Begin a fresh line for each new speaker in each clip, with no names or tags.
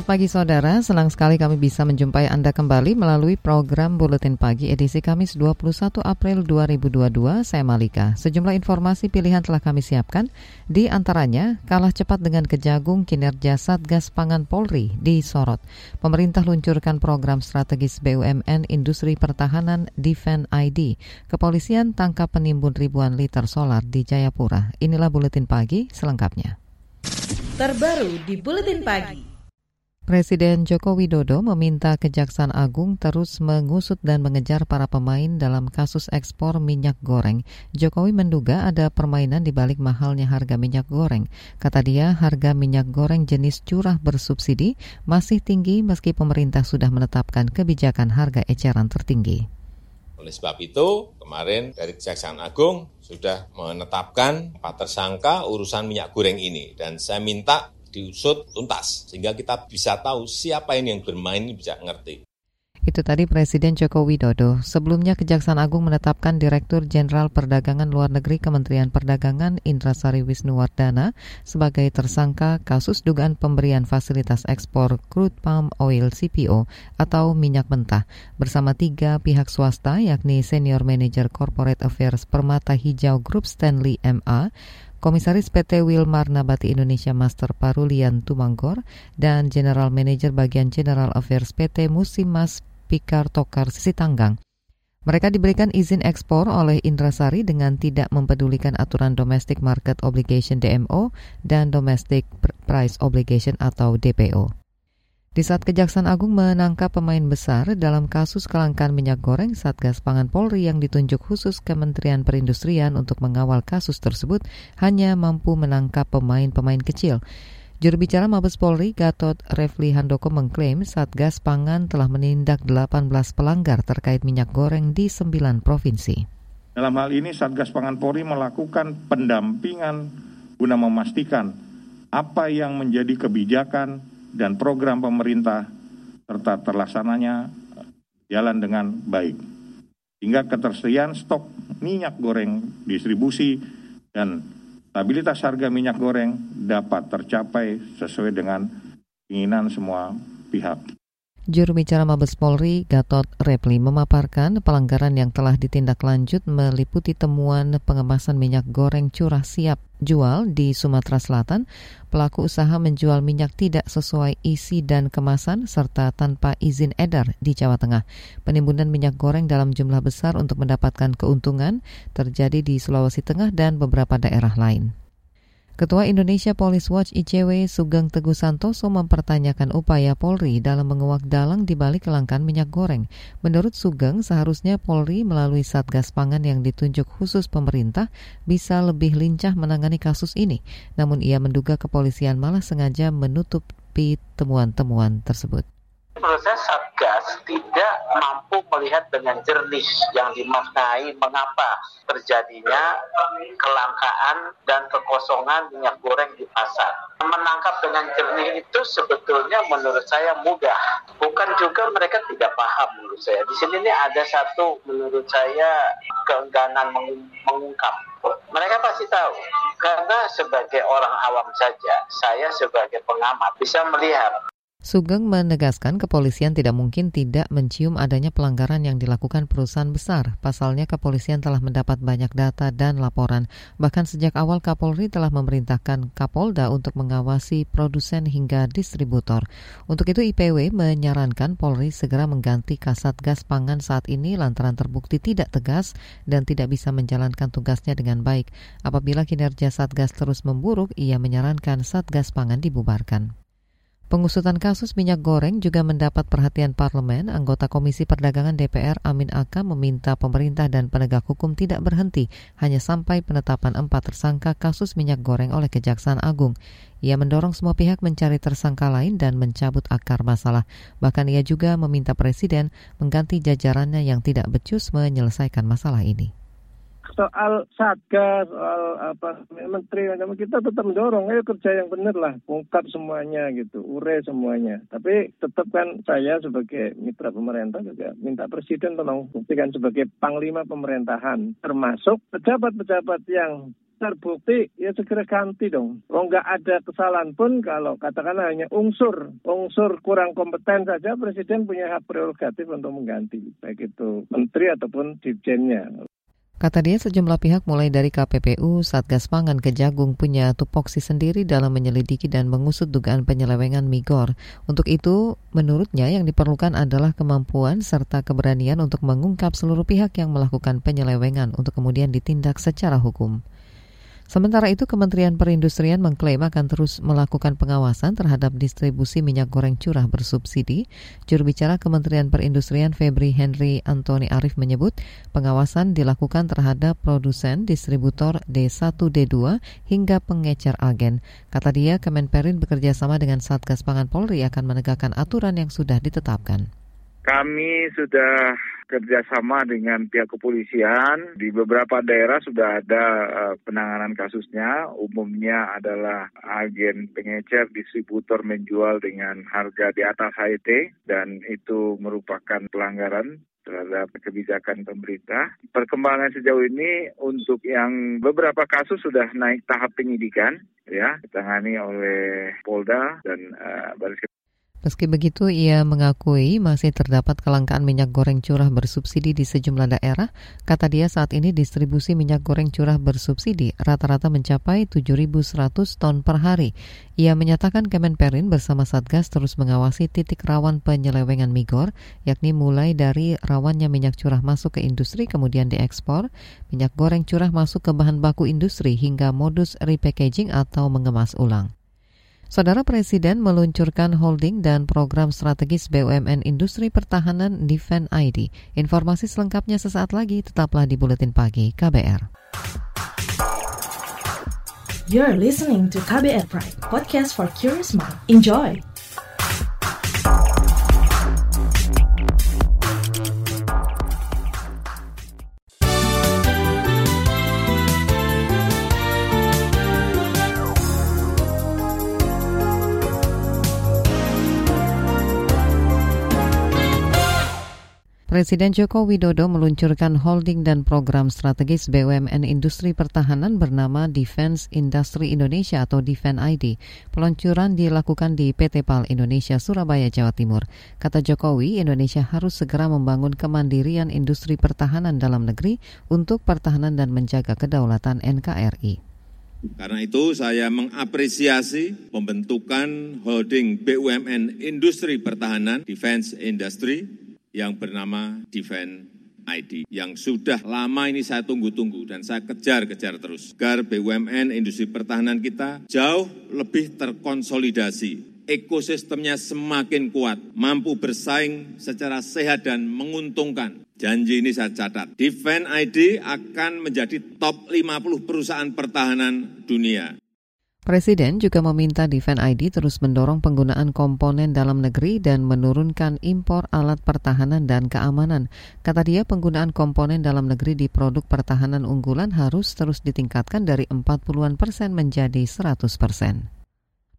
Selamat pagi saudara, senang sekali kami bisa menjumpai Anda kembali melalui program Buletin Pagi edisi Kamis 21 April 2022. Saya Malika. Sejumlah informasi pilihan telah kami siapkan, di antaranya kalah cepat dengan kejagung kinerja Satgas Pangan Polri disorot. Pemerintah luncurkan program strategis BUMN Industri Pertahanan Defend ID. Kepolisian tangkap penimbun ribuan liter solar di Jayapura. Inilah Buletin Pagi selengkapnya.
Terbaru di Buletin Pagi.
Presiden Joko Widodo meminta Kejaksaan Agung terus mengusut dan mengejar para pemain dalam kasus ekspor minyak goreng. Jokowi menduga ada permainan di balik mahalnya harga minyak goreng. Kata dia, harga minyak goreng jenis curah bersubsidi masih tinggi meski pemerintah sudah menetapkan kebijakan harga eceran tertinggi.
Oleh sebab itu, kemarin dari Kejaksaan Agung sudah menetapkan empat tersangka urusan minyak goreng ini. Dan saya minta diusut tuntas sehingga kita bisa tahu siapa ini yang bermain bisa ngerti.
Itu tadi Presiden Joko Widodo. Sebelumnya Kejaksaan Agung menetapkan Direktur Jenderal Perdagangan Luar Negeri Kementerian Perdagangan Indrasari Wisnuwardana sebagai tersangka kasus dugaan pemberian fasilitas ekspor crude palm oil CPO atau minyak mentah bersama tiga pihak swasta yakni Senior Manager Corporate Affairs Permata Hijau Group Stanley MA, Komisaris PT Wilmar Nabati Indonesia Master Parulian Tumanggor dan General Manager Bagian General Affairs PT Musimas Pikar Tokar Sitanggang. Mereka diberikan izin ekspor oleh Indrasari dengan tidak mempedulikan aturan Domestic Market Obligation DMO dan Domestic Price Obligation atau DPO. Di saat Kejaksaan Agung menangkap pemain besar dalam kasus kelangkaan minyak goreng, Satgas Pangan Polri yang ditunjuk khusus Kementerian Perindustrian untuk mengawal kasus tersebut hanya mampu menangkap pemain-pemain kecil. Juru bicara Mabes Polri Gatot Refli Handoko mengklaim Satgas Pangan telah menindak 18 pelanggar terkait minyak goreng di 9 provinsi.
Dalam hal ini Satgas Pangan Polri melakukan pendampingan guna memastikan apa yang menjadi kebijakan dan program pemerintah serta terlaksananya jalan dengan baik. Hingga ketersediaan stok minyak goreng, distribusi, dan stabilitas harga minyak goreng dapat tercapai sesuai dengan keinginan semua pihak.
Juru bicara Mabes Polri Gatot Repli memaparkan pelanggaran yang telah ditindaklanjut meliputi temuan pengemasan minyak goreng curah siap jual di Sumatera Selatan, pelaku usaha menjual minyak tidak sesuai isi dan kemasan serta tanpa izin edar di Jawa Tengah. Penimbunan minyak goreng dalam jumlah besar untuk mendapatkan keuntungan terjadi di Sulawesi Tengah dan beberapa daerah lain. Ketua Indonesia Police Watch ICW Sugeng Teguh Santoso mempertanyakan upaya Polri dalam menguak dalang di balik kelangkaan minyak goreng. Menurut Sugeng, seharusnya Polri melalui Satgas Pangan yang ditunjuk khusus pemerintah bisa lebih lincah menangani kasus ini. Namun ia menduga kepolisian malah sengaja menutupi temuan-temuan tersebut
menurut saya Satgas tidak mampu melihat dengan jernih yang dimaknai mengapa terjadinya kelangkaan dan kekosongan minyak goreng di pasar. Menangkap dengan jernih itu sebetulnya menurut saya mudah. Bukan juga mereka tidak paham menurut saya. Di sini ini ada satu menurut saya keengganan mengungkap. Mereka pasti tahu karena sebagai orang awam saja, saya sebagai pengamat bisa melihat
Sugeng menegaskan kepolisian tidak mungkin tidak mencium adanya pelanggaran yang dilakukan perusahaan besar. Pasalnya kepolisian telah mendapat banyak data dan laporan. Bahkan sejak awal Kapolri telah memerintahkan Kapolda untuk mengawasi produsen hingga distributor. Untuk itu IPW menyarankan Polri segera mengganti Kasat Gas Pangan saat ini lantaran terbukti tidak tegas dan tidak bisa menjalankan tugasnya dengan baik. Apabila kinerja Satgas terus memburuk, ia menyarankan Satgas Pangan dibubarkan. Pengusutan kasus minyak goreng juga mendapat perhatian parlemen. Anggota Komisi Perdagangan DPR Amin Aka meminta pemerintah dan penegak hukum tidak berhenti hanya sampai penetapan empat tersangka kasus minyak goreng oleh Kejaksaan Agung. Ia mendorong semua pihak mencari tersangka lain dan mencabut akar masalah. Bahkan ia juga meminta Presiden mengganti jajarannya yang tidak becus menyelesaikan masalah ini
soal satgas, soal apa menteri macam kita tetap mendorong ayo kerja yang benar lah, ungkap semuanya gitu, ure semuanya. Tapi tetap kan saya sebagai mitra pemerintah juga minta presiden tolong buktikan sebagai panglima pemerintahan, termasuk pejabat-pejabat yang terbukti ya segera ganti dong. Oh nggak ada kesalahan pun kalau katakanlah hanya unsur unsur kurang kompeten saja presiden punya hak prerogatif untuk mengganti baik itu menteri ataupun dirjennya.
Kata dia sejumlah pihak mulai dari KPPU, Satgas Pangan Kejagung punya tupoksi sendiri dalam menyelidiki dan mengusut dugaan penyelewengan migor. Untuk itu, menurutnya yang diperlukan adalah kemampuan serta keberanian untuk mengungkap seluruh pihak yang melakukan penyelewengan untuk kemudian ditindak secara hukum. Sementara itu, Kementerian Perindustrian mengklaim akan terus melakukan pengawasan terhadap distribusi minyak goreng curah bersubsidi. Juru bicara Kementerian Perindustrian Febri Henry Antoni Arif menyebut pengawasan dilakukan terhadap produsen, distributor D1, D2 hingga pengecer agen. Kata dia, Kemenperin bekerja sama dengan Satgas Pangan Polri akan menegakkan aturan yang sudah ditetapkan.
Kami sudah kerjasama dengan pihak kepolisian di beberapa daerah sudah ada uh, penanganan kasusnya. Umumnya adalah agen pengecer distributor menjual dengan harga di atas HET dan itu merupakan pelanggaran terhadap kebijakan pemerintah. Perkembangan sejauh ini untuk yang beberapa kasus sudah naik tahap penyidikan ya ditangani oleh Polda dan uh, Baris
Meski begitu, ia mengakui masih terdapat kelangkaan minyak goreng curah bersubsidi di sejumlah daerah. Kata dia saat ini distribusi minyak goreng curah bersubsidi rata-rata mencapai 7.100 ton per hari. Ia menyatakan Kemenperin bersama Satgas terus mengawasi titik rawan penyelewengan migor, yakni mulai dari rawannya minyak curah masuk ke industri kemudian diekspor, minyak goreng curah masuk ke bahan baku industri hingga modus repackaging atau mengemas ulang. Saudara Presiden meluncurkan holding dan program strategis BUMN Industri Pertahanan Defense ID. Informasi selengkapnya sesaat lagi, tetaplah di Buletin Pagi KBR.
You're listening to KBR Pride, podcast for curious mind. Enjoy!
Presiden Joko Widodo meluncurkan holding dan program strategis BUMN Industri Pertahanan bernama Defense Industry Indonesia atau Defense ID. Peluncuran dilakukan di PT PAL Indonesia Surabaya, Jawa Timur. Kata Jokowi, Indonesia harus segera membangun kemandirian industri pertahanan dalam negeri untuk pertahanan dan menjaga kedaulatan NKRI.
Karena itu saya mengapresiasi pembentukan holding BUMN Industri Pertahanan Defense Industry yang bernama Defense ID yang sudah lama ini saya tunggu-tunggu dan saya kejar-kejar terus agar BUMN industri pertahanan kita jauh lebih terkonsolidasi ekosistemnya semakin kuat, mampu bersaing secara sehat dan menguntungkan. Janji ini saya catat. Defense ID akan menjadi top 50 perusahaan pertahanan dunia.
Presiden juga meminta Defense ID terus mendorong penggunaan komponen dalam negeri dan menurunkan impor alat pertahanan dan keamanan. Kata dia, penggunaan komponen dalam negeri di produk pertahanan unggulan harus terus ditingkatkan dari 40-an persen menjadi 100 persen.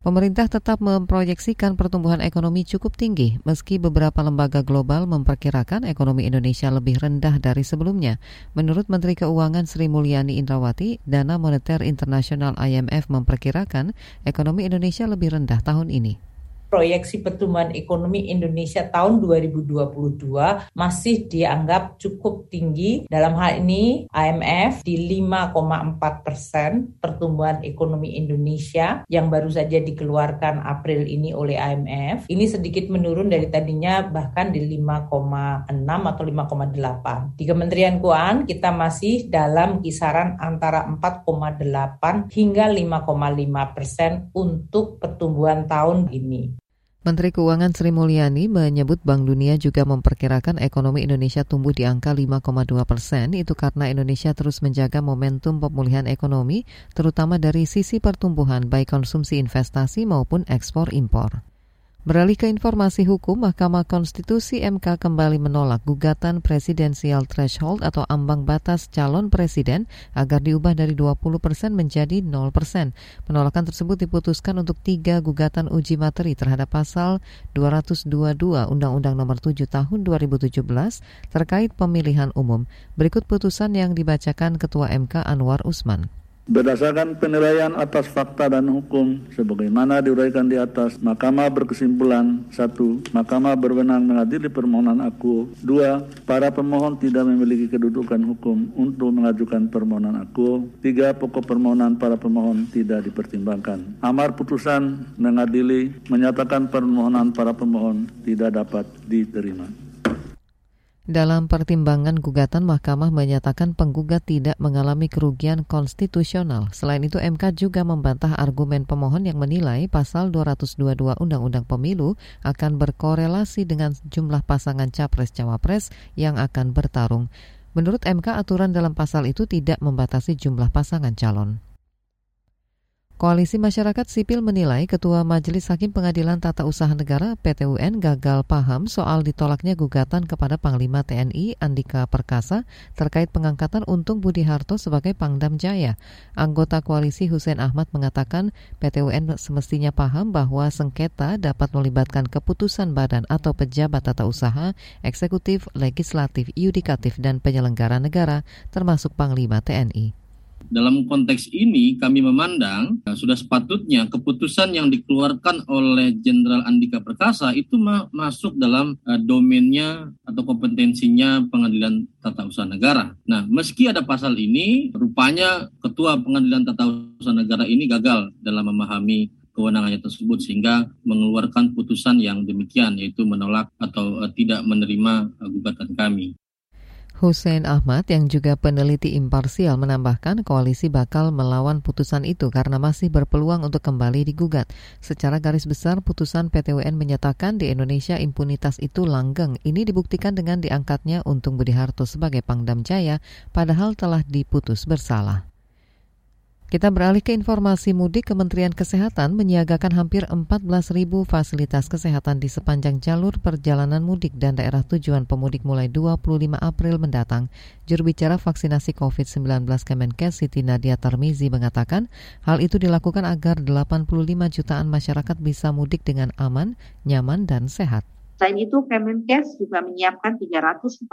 Pemerintah tetap memproyeksikan pertumbuhan ekonomi cukup tinggi, meski beberapa lembaga global memperkirakan ekonomi Indonesia lebih rendah dari sebelumnya. Menurut Menteri Keuangan Sri Mulyani Indrawati, dana moneter internasional IMF memperkirakan ekonomi Indonesia lebih rendah tahun ini
proyeksi pertumbuhan ekonomi Indonesia tahun 2022 masih dianggap cukup tinggi. Dalam hal ini IMF di 5,4 persen pertumbuhan ekonomi Indonesia yang baru saja dikeluarkan April ini oleh IMF. Ini sedikit menurun dari tadinya bahkan di 5,6 atau 5,8. Di Kementerian Keuangan kita masih dalam kisaran antara 4,8 hingga 5,5 persen untuk pertumbuhan tahun ini.
Menteri Keuangan Sri Mulyani menyebut Bank Dunia juga memperkirakan ekonomi Indonesia tumbuh di angka 5,2 persen. Itu karena Indonesia terus menjaga momentum pemulihan ekonomi, terutama dari sisi pertumbuhan baik konsumsi investasi maupun ekspor impor. Beralih ke informasi hukum, Mahkamah Konstitusi MK kembali menolak gugatan presidensial threshold atau ambang batas calon presiden agar diubah dari 20 persen menjadi 0 persen. Penolakan tersebut diputuskan untuk tiga gugatan uji materi terhadap pasal 222 Undang-Undang Nomor 7 Tahun 2017 terkait pemilihan umum. Berikut putusan yang dibacakan Ketua MK Anwar Usman.
Berdasarkan penilaian atas fakta dan hukum sebagaimana diuraikan di atas, Mahkamah berkesimpulan satu, Mahkamah berwenang mengadili permohonan aku. Dua, para pemohon tidak memiliki kedudukan hukum untuk mengajukan permohonan aku. Tiga, pokok permohonan para pemohon tidak dipertimbangkan. Amar putusan mengadili menyatakan permohonan para pemohon tidak dapat diterima.
Dalam pertimbangan gugatan, Mahkamah menyatakan penggugat tidak mengalami kerugian konstitusional. Selain itu, MK juga membantah argumen pemohon yang menilai pasal 222 Undang-Undang Pemilu akan berkorelasi dengan jumlah pasangan capres-cawapres yang akan bertarung. Menurut MK, aturan dalam pasal itu tidak membatasi jumlah pasangan calon. Koalisi Masyarakat Sipil menilai Ketua Majelis Hakim Pengadilan Tata Usaha Negara PTUN gagal paham soal ditolaknya gugatan kepada Panglima TNI Andika Perkasa terkait pengangkatan Untung Budi Harto sebagai Pangdam Jaya. Anggota koalisi Hussein Ahmad mengatakan PTUN semestinya paham bahwa sengketa dapat melibatkan keputusan badan atau pejabat tata usaha, eksekutif, legislatif, yudikatif, dan penyelenggara negara termasuk Panglima TNI.
Dalam konteks ini kami memandang ya, sudah sepatutnya keputusan yang dikeluarkan oleh Jenderal Andika Perkasa itu ma masuk dalam uh, domainnya atau kompetensinya Pengadilan Tata Usaha Negara. Nah, meski ada pasal ini, rupanya Ketua Pengadilan Tata Usaha Negara ini gagal dalam memahami kewenangannya tersebut sehingga mengeluarkan putusan yang demikian yaitu menolak atau uh, tidak menerima uh, gugatan kami.
Hussein Ahmad yang juga peneliti imparsial menambahkan koalisi bakal melawan putusan itu karena masih berpeluang untuk kembali digugat. Secara garis besar putusan PTWN menyatakan di Indonesia impunitas itu langgeng. Ini dibuktikan dengan diangkatnya Untung Budi Harto sebagai Pangdam Jaya padahal telah diputus bersalah. Kita beralih ke informasi mudik. Kementerian Kesehatan menyiagakan hampir 14.000 fasilitas kesehatan di sepanjang jalur perjalanan mudik dan daerah tujuan pemudik mulai 25 April mendatang. Juru bicara vaksinasi COVID-19 Kemenkes Siti Nadia Tarmizi mengatakan hal itu dilakukan agar 85 jutaan masyarakat bisa mudik dengan aman, nyaman, dan sehat.
Selain itu, Kemenkes juga menyiapkan 340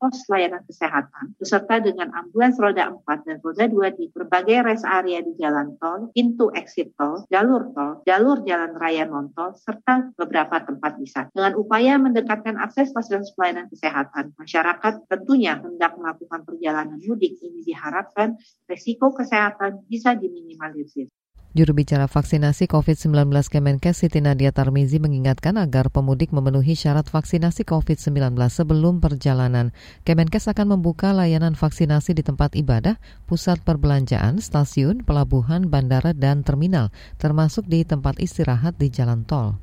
pos layanan kesehatan beserta dengan ambulans roda 4 dan roda 2 di berbagai rest area di jalan tol, pintu exit tol, jalur tol, jalur jalan raya non-tol, serta beberapa tempat wisata. Dengan upaya mendekatkan akses fasilitas pelayanan kesehatan, masyarakat tentunya hendak melakukan perjalanan mudik ini diharapkan resiko kesehatan bisa diminimalisir.
Juru bicara vaksinasi COVID-19 Kemenkes Siti Nadia Tarmizi mengingatkan agar pemudik memenuhi syarat vaksinasi COVID-19 sebelum perjalanan. Kemenkes akan membuka layanan vaksinasi di tempat ibadah, pusat perbelanjaan, stasiun, pelabuhan, bandara, dan terminal, termasuk di tempat istirahat di jalan tol.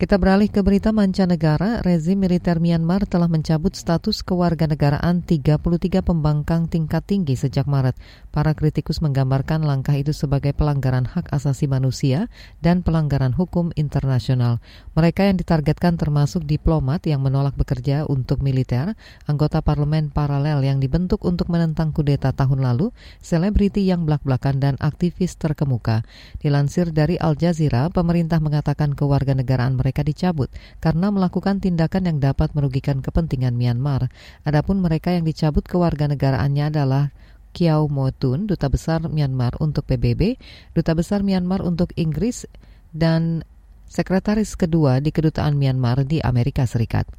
Kita beralih ke berita mancanegara, rezim militer Myanmar telah mencabut status kewarganegaraan 33 pembangkang tingkat tinggi sejak Maret. Para kritikus menggambarkan langkah itu sebagai pelanggaran hak asasi manusia dan pelanggaran hukum internasional. Mereka yang ditargetkan termasuk diplomat yang menolak bekerja untuk militer, anggota parlemen paralel yang dibentuk untuk menentang kudeta tahun lalu, selebriti yang belak-belakan dan aktivis terkemuka. Dilansir dari Al Jazeera, pemerintah mengatakan kewarganegaraan mereka mereka dicabut karena melakukan tindakan yang dapat merugikan kepentingan Myanmar. Adapun mereka yang dicabut kewarganegaraannya adalah Kiau Motun, Duta Besar Myanmar untuk PBB, Duta Besar Myanmar untuk Inggris, dan Sekretaris kedua di Kedutaan Myanmar di Amerika Serikat.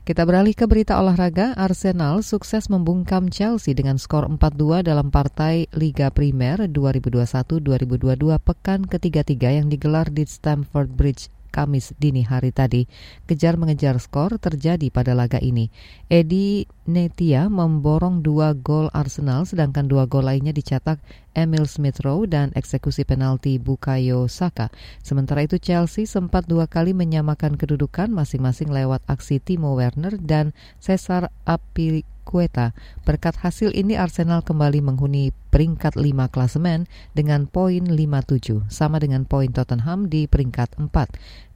Kita beralih ke berita olahraga. Arsenal sukses membungkam Chelsea dengan skor 4-2 dalam partai Liga Primer 2021-2022 pekan ketiga-tiga yang digelar di Stamford Bridge Kamis dini hari tadi. Kejar mengejar skor terjadi pada laga ini. Edi Netia memborong dua gol Arsenal sedangkan dua gol lainnya dicetak Emil Smith Rowe dan eksekusi penalti Bukayo Saka. Sementara itu Chelsea sempat dua kali menyamakan kedudukan masing-masing lewat aksi Timo Werner dan Cesar Api Kueta. Berkat hasil ini Arsenal kembali menghuni peringkat 5 klasemen dengan poin 57, sama dengan poin Tottenham di peringkat 4.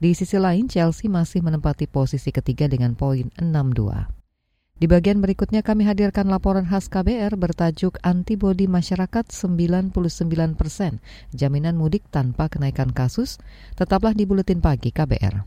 Di sisi lain, Chelsea masih menempati posisi ketiga dengan poin 62. Di bagian berikutnya kami hadirkan laporan khas KBR bertajuk Antibodi Masyarakat 99 persen, jaminan mudik tanpa kenaikan kasus. Tetaplah di Buletin Pagi KBR.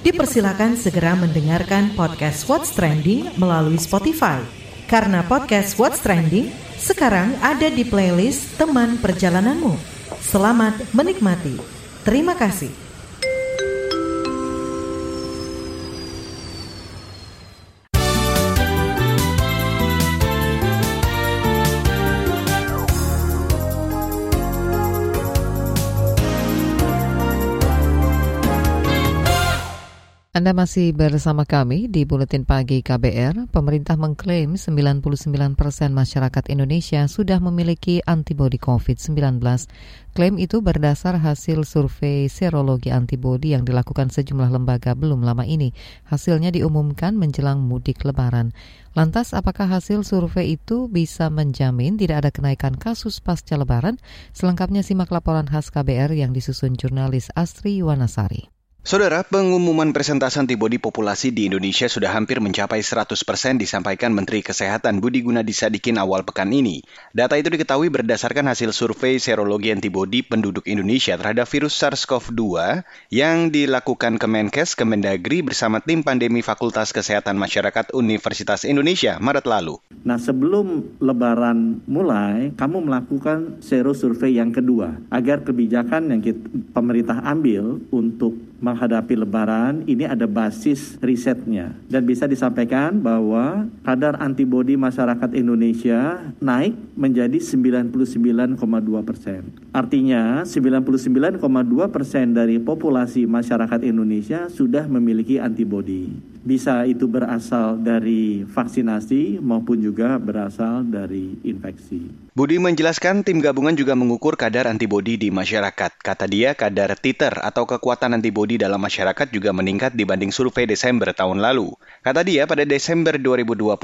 dipersilakan segera mendengarkan podcast What's Trending melalui Spotify. Karena podcast What's Trending sekarang ada di playlist teman perjalananmu. Selamat menikmati. Terima kasih.
Anda masih bersama kami di Buletin Pagi KBR. Pemerintah mengklaim 99 persen masyarakat Indonesia sudah memiliki antibodi COVID-19. Klaim itu berdasar hasil survei serologi antibodi yang dilakukan sejumlah lembaga belum lama ini. Hasilnya diumumkan menjelang mudik lebaran. Lantas, apakah hasil survei itu bisa menjamin tidak ada kenaikan kasus pasca lebaran? Selengkapnya simak laporan khas KBR yang disusun jurnalis Astri Yuwanasari.
Saudara, pengumuman presentasi antibodi populasi di Indonesia sudah hampir mencapai 100% disampaikan Menteri Kesehatan Budi Gunadi Sadikin awal pekan ini. Data itu diketahui berdasarkan hasil survei serologi antibodi penduduk Indonesia terhadap virus SARS-CoV-2 yang dilakukan Kemenkes Kemendagri bersama tim pandemi Fakultas Kesehatan Masyarakat Universitas Indonesia Maret lalu.
Nah, sebelum lebaran mulai, kamu melakukan sero survei yang kedua agar kebijakan yang kita, pemerintah ambil untuk menghadapi lebaran ini ada basis risetnya dan bisa disampaikan bahwa kadar antibodi masyarakat Indonesia naik menjadi 99,2 persen. Artinya 99,2 persen dari populasi masyarakat Indonesia sudah memiliki antibodi. Bisa itu berasal dari vaksinasi maupun juga berasal dari infeksi.
Budi menjelaskan tim gabungan juga mengukur kadar antibodi di masyarakat. Kata dia, kadar titer atau kekuatan antibodi dalam masyarakat juga meningkat dibanding survei Desember tahun lalu. Kata dia, pada Desember 2021,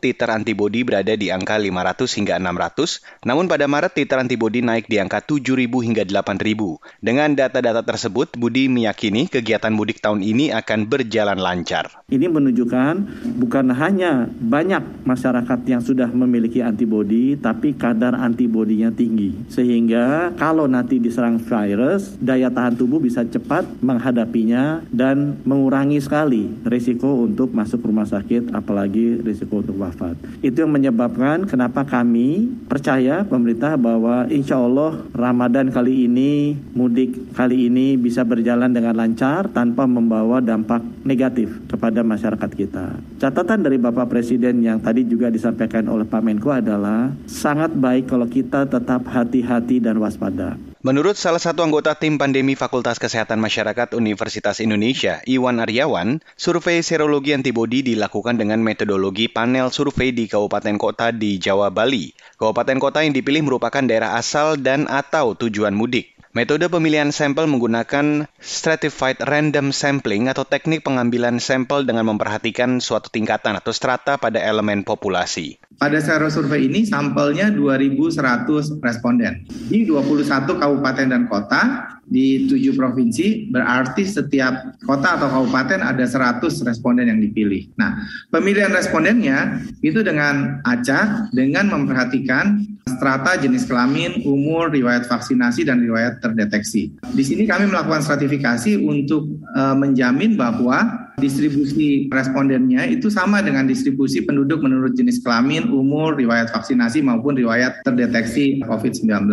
titer antibodi berada di angka 500 hingga 600, namun pada Maret titer antibodi naik di angka 7.000 hingga 8.000. Dengan data-data tersebut, Budi meyakini kegiatan mudik tahun ini akan berjalan lancar.
Ini menunjukkan bukan hanya banyak masyarakat yang sudah memiliki antibodi, tapi kadar antibodinya tinggi. Sehingga kalau nanti diserang virus, daya tahan tubuh bisa cepat menghadapinya dan mengurangi sekali risiko untuk masuk rumah sakit, apalagi risiko untuk wafat. Itu yang menyebabkan kenapa kami percaya pemerintah bahwa insya Allah Ramadan kali ini, mudik kali ini bisa berjalan dengan lancar tanpa membawa dampak negatif kepada masyarakat kita. Catatan dari Bapak Presiden yang tadi juga disampaikan oleh Pak Menko adalah sangat baik kalau kita tetap hati-hati dan waspada.
Menurut salah satu anggota tim pandemi Fakultas Kesehatan Masyarakat Universitas Indonesia, Iwan Aryawan, survei serologi antibodi dilakukan dengan metodologi panel survei di kabupaten kota di Jawa Bali. Kabupaten kota yang dipilih merupakan daerah asal dan atau tujuan mudik. Metode pemilihan sampel menggunakan stratified random sampling atau teknik pengambilan sampel dengan memperhatikan suatu tingkatan atau strata pada elemen populasi.
Pada sero survei ini sampelnya 2.100 responden di 21 kabupaten dan kota di tujuh provinsi berarti setiap kota atau kabupaten ada 100 responden yang dipilih. Nah, pemilihan respondennya itu dengan acak dengan memperhatikan strata, jenis kelamin, umur, riwayat vaksinasi, dan riwayat terdeteksi. Di sini kami melakukan stratifikasi untuk uh, menjamin bahwa distribusi respondennya itu sama dengan distribusi penduduk menurut jenis kelamin, umur, riwayat vaksinasi maupun riwayat terdeteksi COVID-19.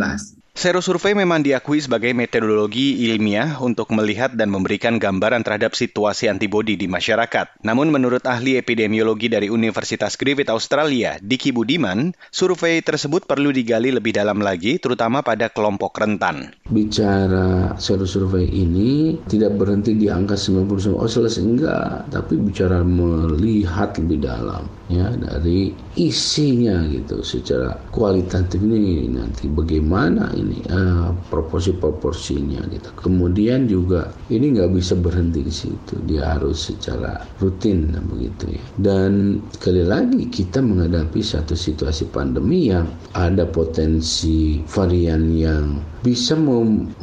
Sero survei memang diakui sebagai metodologi ilmiah untuk melihat dan memberikan gambaran terhadap situasi antibodi di masyarakat. Namun menurut ahli epidemiologi dari Universitas Griffith Australia, Diki Budiman, survei tersebut perlu digali lebih dalam lagi terutama pada kelompok rentan.
Bicara sero survei ini tidak berhenti di angka 90 oh selesai enggak, tapi bicara melihat lebih dalam ya dari isinya gitu secara kualitatif ini nanti bagaimana ini uh, proporsi-proporsinya gitu. Kemudian juga ini nggak bisa berhenti di situ. Dia harus secara rutin begitu ya. Dan sekali lagi kita menghadapi satu situasi pandemi yang ada potensi varian yang bisa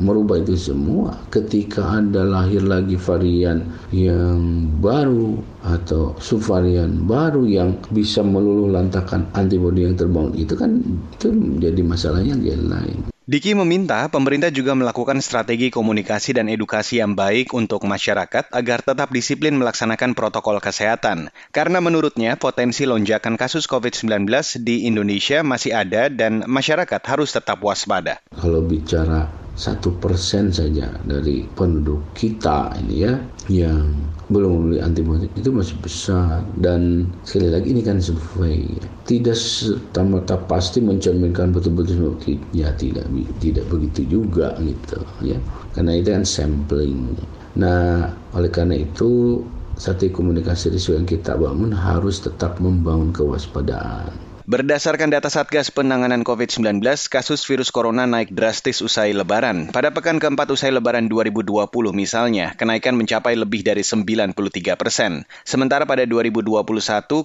merubah itu semua. Ketika ada lahir lagi varian yang baru atau subvarian baru yang bisa meluluh lantakan antibodi yang terbangun itu kan itu menjadi masalahnya yang lain.
Diki meminta pemerintah juga melakukan strategi komunikasi dan edukasi yang baik untuk masyarakat agar tetap disiplin melaksanakan protokol kesehatan. Karena menurutnya potensi lonjakan kasus COVID-19 di Indonesia masih ada dan masyarakat harus tetap waspada.
Kalau bicara satu persen saja dari penduduk kita ini ya yang belum membeli antibiotik. Itu masih besar. Dan sekali lagi ini kan survei tidak serta pasti mencerminkan betul-betul ya tidak tidak begitu juga gitu ya. Karena itu kan sampling. Nah oleh karena itu satu komunikasi risiko yang kita bangun harus tetap membangun kewaspadaan
Berdasarkan data Satgas Penanganan COVID-19, kasus virus corona naik drastis usai lebaran. Pada pekan keempat usai lebaran 2020 misalnya, kenaikan mencapai lebih dari 93 persen. Sementara pada 2021,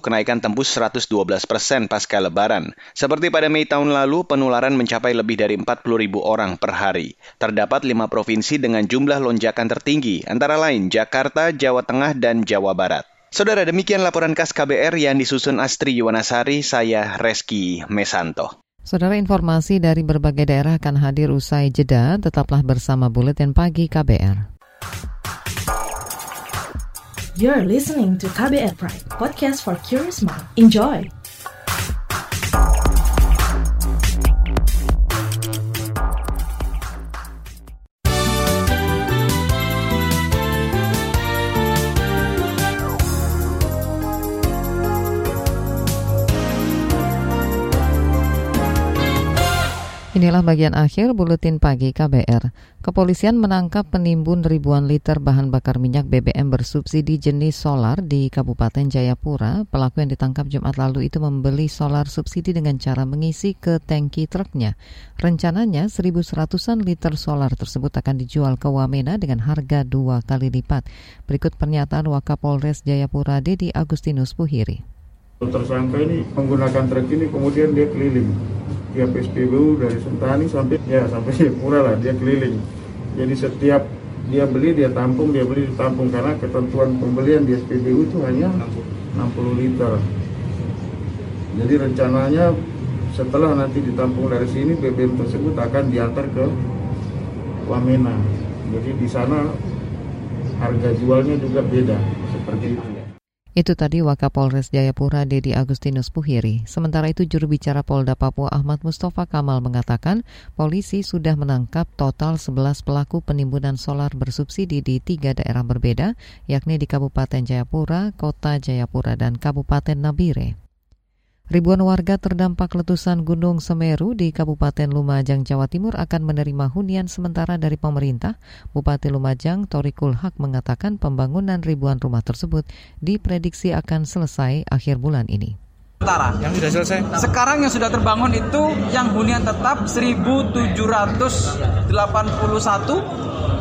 kenaikan tembus 112 persen pasca lebaran. Seperti pada Mei tahun lalu, penularan mencapai lebih dari 40 ribu orang per hari. Terdapat lima provinsi dengan jumlah lonjakan tertinggi, antara lain Jakarta, Jawa Tengah, dan Jawa Barat. Saudara, demikian laporan khas KBR yang disusun Astri Yuwanasari, saya Reski Mesanto.
Saudara informasi dari berbagai daerah akan hadir usai jeda, tetaplah bersama Buletin Pagi KBR.
You're listening to KBR Pride, podcast for curious mind. Enjoy!
Inilah bagian akhir buletin pagi KBR. Kepolisian menangkap penimbun ribuan liter bahan bakar minyak BBM bersubsidi jenis solar di Kabupaten Jayapura. Pelaku yang ditangkap Jumat lalu itu membeli solar subsidi dengan cara mengisi ke tangki truknya. Rencananya 1.100-an liter solar tersebut akan dijual ke Wamena dengan harga dua kali lipat. Berikut pernyataan Wakapolres Jayapura Dedi Agustinus Puhiri.
Tersangka ini menggunakan truk ini kemudian dia keliling tiap SPBU dari Sentani sampai ya sampai Jayapura lah dia keliling. Jadi setiap dia beli dia tampung dia beli ditampung karena ketentuan pembelian di SPBU itu hanya 60 liter. Jadi rencananya setelah nanti ditampung dari sini BBM tersebut akan diantar ke Wamena. Jadi di sana harga jualnya juga beda seperti itu.
Itu tadi Wakapolres Jayapura Dedi Agustinus Puhiri. Sementara itu juru bicara Polda Papua Ahmad Mustafa Kamal mengatakan polisi sudah menangkap total 11 pelaku penimbunan solar bersubsidi di tiga daerah berbeda, yakni di Kabupaten Jayapura, Kota Jayapura, dan Kabupaten Nabire. Ribuan warga terdampak letusan Gunung Semeru di Kabupaten Lumajang, Jawa Timur akan menerima hunian sementara dari pemerintah. Bupati Lumajang, Torikul Hak mengatakan pembangunan ribuan rumah tersebut diprediksi akan selesai akhir bulan ini.
Sementara yang sudah selesai. Sekarang yang sudah terbangun itu yang hunian tetap 1781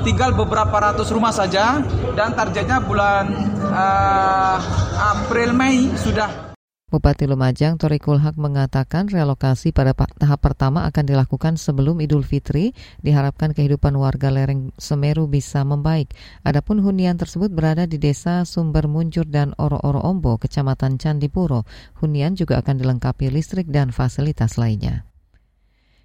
tinggal beberapa ratus rumah saja dan targetnya bulan uh, April Mei sudah
Bupati Lumajang Torikul Hak mengatakan relokasi pada tahap pertama akan dilakukan sebelum Idul Fitri. Diharapkan kehidupan warga lereng Semeru bisa membaik. Adapun hunian tersebut berada di desa Sumber Muncur dan Oro-Oro Ombo, Kecamatan Candipuro. Hunian juga akan dilengkapi listrik dan fasilitas lainnya.